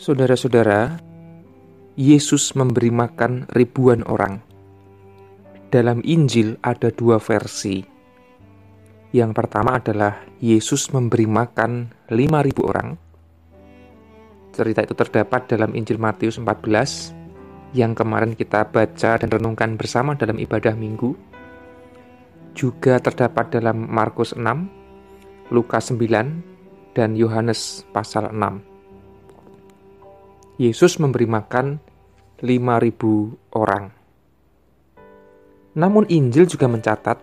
Saudara-saudara, Yesus memberi makan ribuan orang. Dalam Injil ada dua versi. Yang pertama adalah Yesus memberi makan 5.000 orang. Cerita itu terdapat dalam Injil Matius 14 yang kemarin kita baca dan renungkan bersama dalam ibadah minggu. Juga terdapat dalam Markus 6, Lukas 9, dan Yohanes pasal 6. Yesus memberi makan 5.000 orang. Namun Injil juga mencatat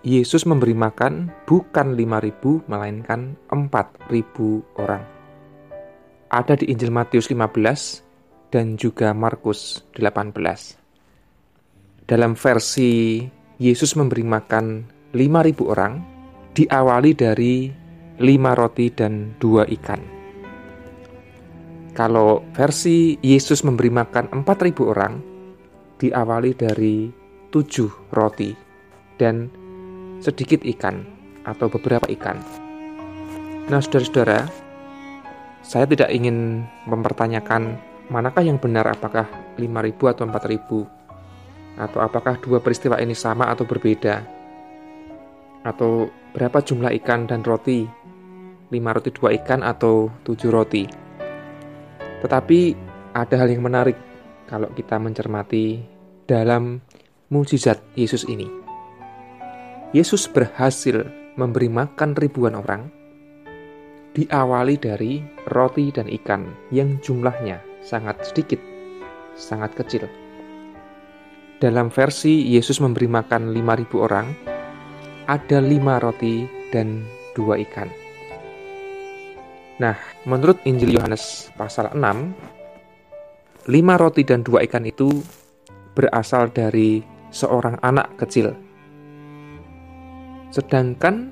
Yesus memberi makan bukan 5.000 melainkan 4.000 orang. Ada di Injil Matius 15 dan juga Markus 18. Dalam versi Yesus memberi makan 5.000 orang diawali dari 5 roti dan 2 ikan. Kalau versi Yesus memberi makan 4.000 orang, diawali dari tujuh roti dan sedikit ikan atau beberapa ikan. Nah, saudara-saudara, saya tidak ingin mempertanyakan manakah yang benar, apakah 5.000 atau 4.000, atau apakah dua peristiwa ini sama atau berbeda, atau berapa jumlah ikan dan roti, 5 roti dua ikan atau 7 roti. Tetapi ada hal yang menarik kalau kita mencermati dalam mukjizat Yesus ini. Yesus berhasil memberi makan ribuan orang diawali dari roti dan ikan yang jumlahnya sangat sedikit, sangat kecil. Dalam versi Yesus memberi makan 5.000 orang, ada lima roti dan dua ikan. Nah, menurut Injil Yohanes pasal 6, lima roti dan dua ikan itu berasal dari seorang anak kecil. Sedangkan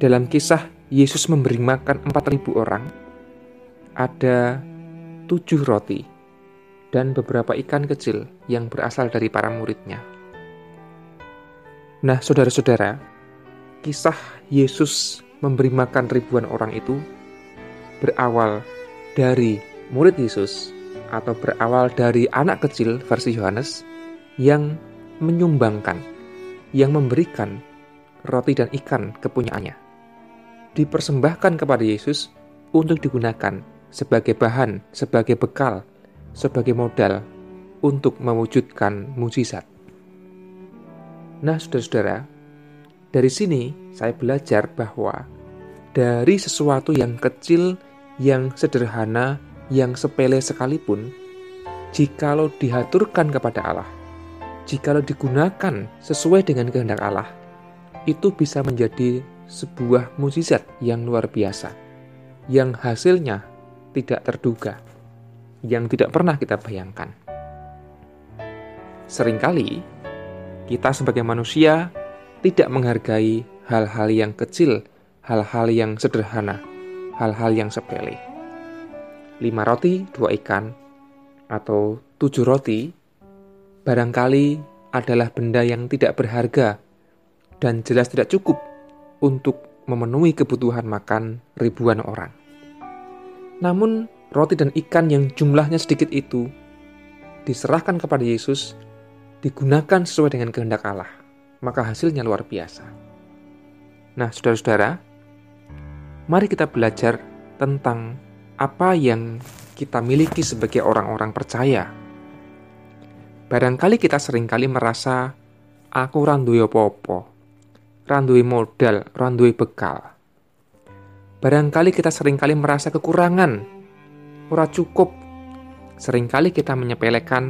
dalam kisah Yesus memberi makan 4.000 orang, ada tujuh roti dan beberapa ikan kecil yang berasal dari para muridnya. Nah, saudara-saudara, kisah Yesus memberi makan ribuan orang itu berawal dari murid Yesus atau berawal dari anak kecil versi Yohanes yang menyumbangkan, yang memberikan roti dan ikan kepunyaannya. Dipersembahkan kepada Yesus untuk digunakan sebagai bahan, sebagai bekal, sebagai modal untuk mewujudkan mujizat. Nah, saudara-saudara, dari sini saya belajar bahwa dari sesuatu yang kecil yang sederhana, yang sepele sekalipun, jikalau dihaturkan kepada Allah, jikalau digunakan sesuai dengan kehendak Allah, itu bisa menjadi sebuah mukjizat yang luar biasa, yang hasilnya tidak terduga, yang tidak pernah kita bayangkan. Seringkali kita sebagai manusia tidak menghargai hal-hal yang kecil, hal-hal yang sederhana, hal-hal yang sepele. Lima roti, dua ikan, atau tujuh roti, barangkali adalah benda yang tidak berharga dan jelas tidak cukup untuk memenuhi kebutuhan makan ribuan orang. Namun, roti dan ikan yang jumlahnya sedikit itu diserahkan kepada Yesus, digunakan sesuai dengan kehendak Allah, maka hasilnya luar biasa. Nah, saudara-saudara, mari kita belajar tentang apa yang kita miliki sebagai orang-orang percaya. Barangkali kita sering kali merasa, aku randuwe popo, randuwe modal, randuwe bekal. Barangkali kita sering kali merasa kekurangan, ora cukup. Seringkali kita menyepelekan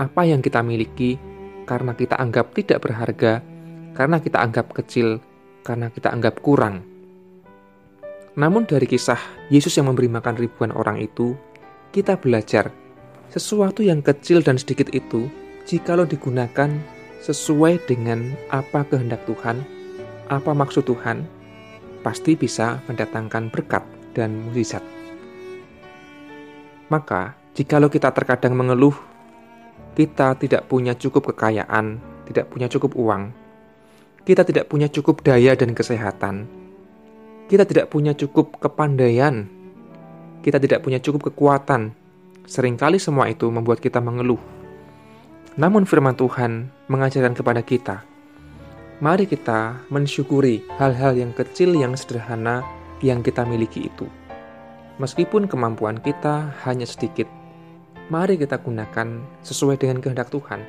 apa yang kita miliki karena kita anggap tidak berharga, karena kita anggap kecil, karena kita anggap kurang. Namun dari kisah Yesus yang memberi makan ribuan orang itu, kita belajar sesuatu yang kecil dan sedikit itu, jikalau digunakan sesuai dengan apa kehendak Tuhan, apa maksud Tuhan, pasti bisa mendatangkan berkat dan mujizat. Maka, jikalau kita terkadang mengeluh, kita tidak punya cukup kekayaan, tidak punya cukup uang, kita tidak punya cukup daya dan kesehatan, kita tidak punya cukup kepandaian, kita tidak punya cukup kekuatan. Seringkali semua itu membuat kita mengeluh. Namun firman Tuhan mengajarkan kepada kita, mari kita mensyukuri hal-hal yang kecil yang sederhana yang kita miliki itu. Meskipun kemampuan kita hanya sedikit, mari kita gunakan sesuai dengan kehendak Tuhan.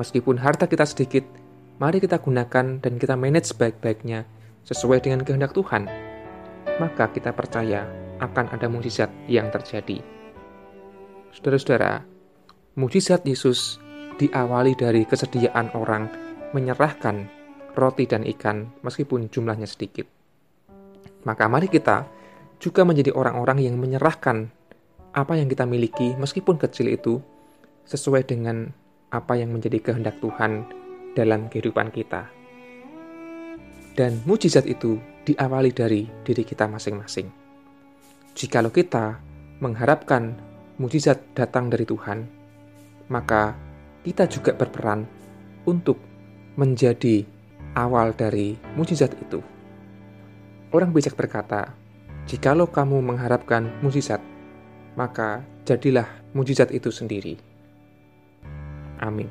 Meskipun harta kita sedikit, mari kita gunakan dan kita manage baik-baiknya sesuai dengan kehendak Tuhan. Maka kita percaya akan ada mujizat yang terjadi. Saudara-saudara, mujizat Yesus diawali dari kesediaan orang menyerahkan roti dan ikan meskipun jumlahnya sedikit. Maka mari kita juga menjadi orang-orang yang menyerahkan apa yang kita miliki meskipun kecil itu sesuai dengan apa yang menjadi kehendak Tuhan dalam kehidupan kita. Dan mujizat itu diawali dari diri kita masing-masing. Jikalau kita mengharapkan mujizat datang dari Tuhan, maka kita juga berperan untuk menjadi awal dari mujizat itu. Orang bijak berkata, "Jikalau kamu mengharapkan mujizat, maka jadilah mujizat itu sendiri." Amin.